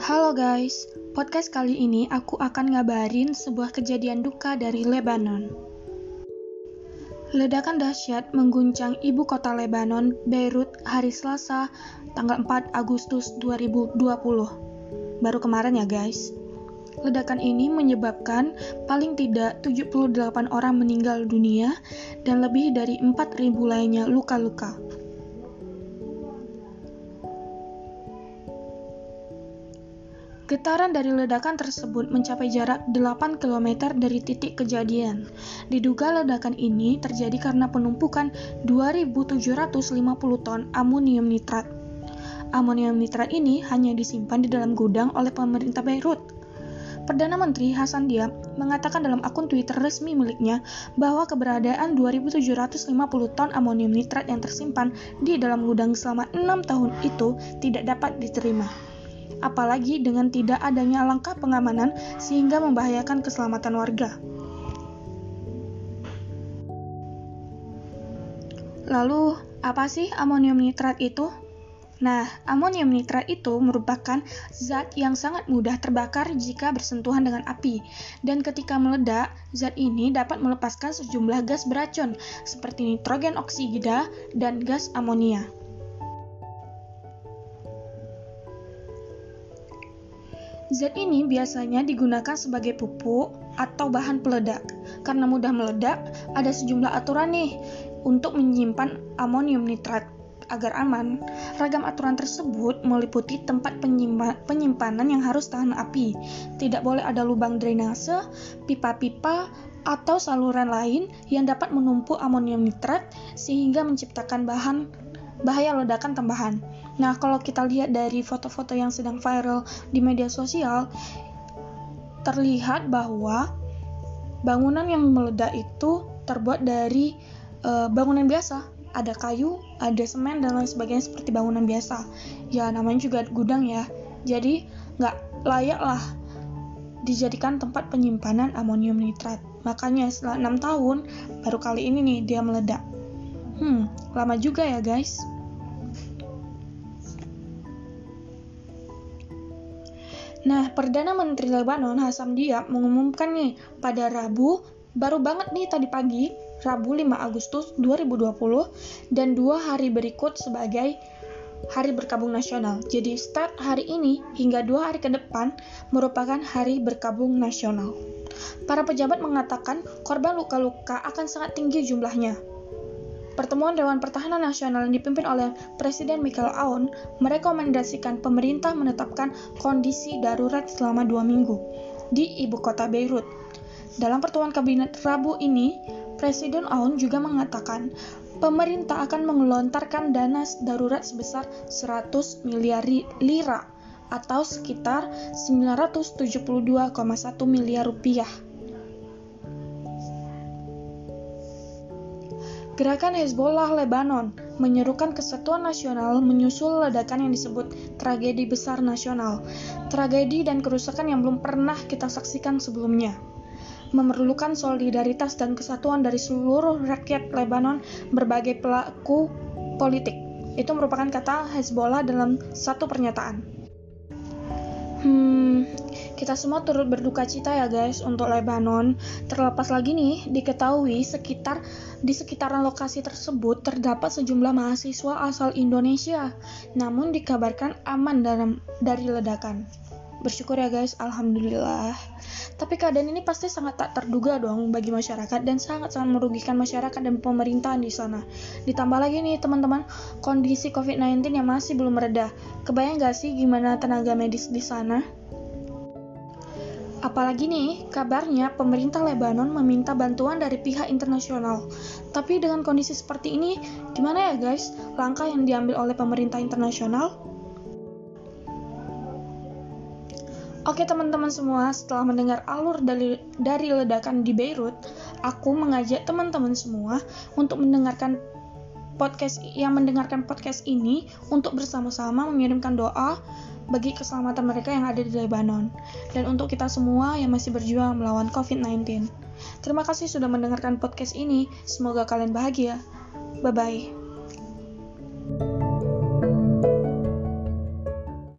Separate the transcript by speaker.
Speaker 1: Halo guys, podcast kali ini aku akan ngabarin sebuah kejadian duka dari Lebanon. Ledakan dahsyat mengguncang ibu kota Lebanon, Beirut, hari Selasa, tanggal 4 Agustus 2020. Baru kemarin ya guys. Ledakan ini menyebabkan paling tidak 78 orang meninggal dunia dan lebih dari 4.000 lainnya luka-luka. Getaran dari ledakan tersebut mencapai jarak 8 km dari titik kejadian. Diduga ledakan ini terjadi karena penumpukan 2.750 ton amonium nitrat. Amonium nitrat ini hanya disimpan di dalam gudang oleh pemerintah Beirut. Perdana Menteri Hasan Diab mengatakan dalam akun Twitter resmi miliknya bahwa keberadaan 2.750 ton amonium nitrat yang tersimpan di dalam gudang selama enam tahun itu tidak dapat diterima apalagi dengan tidak adanya langkah pengamanan sehingga membahayakan keselamatan warga. Lalu, apa sih amonium nitrat itu? Nah, amonium nitrat itu merupakan zat yang sangat mudah terbakar jika bersentuhan dengan api, dan ketika meledak, zat ini dapat melepaskan sejumlah gas beracun seperti nitrogen oksida dan gas amonia. Zat ini biasanya digunakan sebagai pupuk atau bahan peledak. Karena mudah meledak, ada sejumlah aturan nih untuk menyimpan amonium nitrat agar aman. Ragam aturan tersebut meliputi tempat penyimpanan yang harus tahan api. Tidak boleh ada lubang drainase, pipa-pipa, atau saluran lain yang dapat menumpuk amonium nitrat sehingga menciptakan bahan bahaya ledakan tambahan. Nah, kalau kita lihat dari foto-foto yang sedang viral di media sosial, terlihat bahwa bangunan yang meledak itu terbuat dari uh, bangunan biasa. Ada kayu, ada semen, dan lain sebagainya seperti bangunan biasa. Ya, namanya juga gudang ya. Jadi, nggak layak lah dijadikan tempat penyimpanan amonium nitrat. Makanya setelah enam tahun, baru kali ini nih dia meledak. Hmm, lama juga ya guys. Nah, Perdana Menteri Lebanon Hasan Diab mengumumkan nih pada Rabu, baru banget nih tadi pagi, Rabu 5 Agustus 2020 dan dua hari berikut sebagai Hari Berkabung Nasional. Jadi start hari ini hingga dua hari ke depan merupakan Hari Berkabung Nasional. Para pejabat mengatakan korban luka-luka akan sangat tinggi jumlahnya. Pertemuan Dewan Pertahanan Nasional yang dipimpin oleh Presiden Michael Aoun merekomendasikan pemerintah menetapkan kondisi darurat selama dua minggu di ibu kota Beirut. Dalam pertemuan kabinet Rabu ini, Presiden Aoun juga mengatakan pemerintah akan mengelontarkan dana darurat sebesar 100 miliar lira atau sekitar 972,1 miliar rupiah Gerakan Hezbollah Lebanon menyerukan kesatuan nasional menyusul ledakan yang disebut tragedi besar nasional, tragedi dan kerusakan yang belum pernah kita saksikan sebelumnya. Memerlukan solidaritas dan kesatuan dari seluruh rakyat Lebanon berbagai pelaku politik. Itu merupakan kata Hezbollah dalam satu pernyataan. Hmm, kita semua turut berduka cita ya guys untuk Lebanon. Terlepas lagi nih, diketahui sekitar di sekitaran lokasi tersebut terdapat sejumlah mahasiswa asal Indonesia, namun dikabarkan aman dalam dari ledakan. Bersyukur ya guys, alhamdulillah. Tapi keadaan ini pasti sangat tak terduga dong bagi masyarakat dan sangat-sangat merugikan masyarakat dan pemerintahan di sana. Ditambah lagi nih teman-teman, kondisi COVID-19 yang masih belum mereda. Kebayang gak sih gimana tenaga medis di sana? Apalagi nih, kabarnya pemerintah Lebanon meminta bantuan dari pihak internasional. Tapi dengan kondisi seperti ini, gimana ya guys langkah yang diambil oleh pemerintah internasional? Oke teman-teman semua, setelah mendengar alur dari, dari ledakan di Beirut, aku mengajak teman-teman semua untuk mendengarkan podcast yang mendengarkan podcast ini untuk bersama-sama mengirimkan doa bagi keselamatan mereka yang ada di Lebanon dan untuk kita semua yang masih berjuang melawan COVID-19. Terima kasih sudah mendengarkan podcast ini. Semoga kalian bahagia. Bye bye.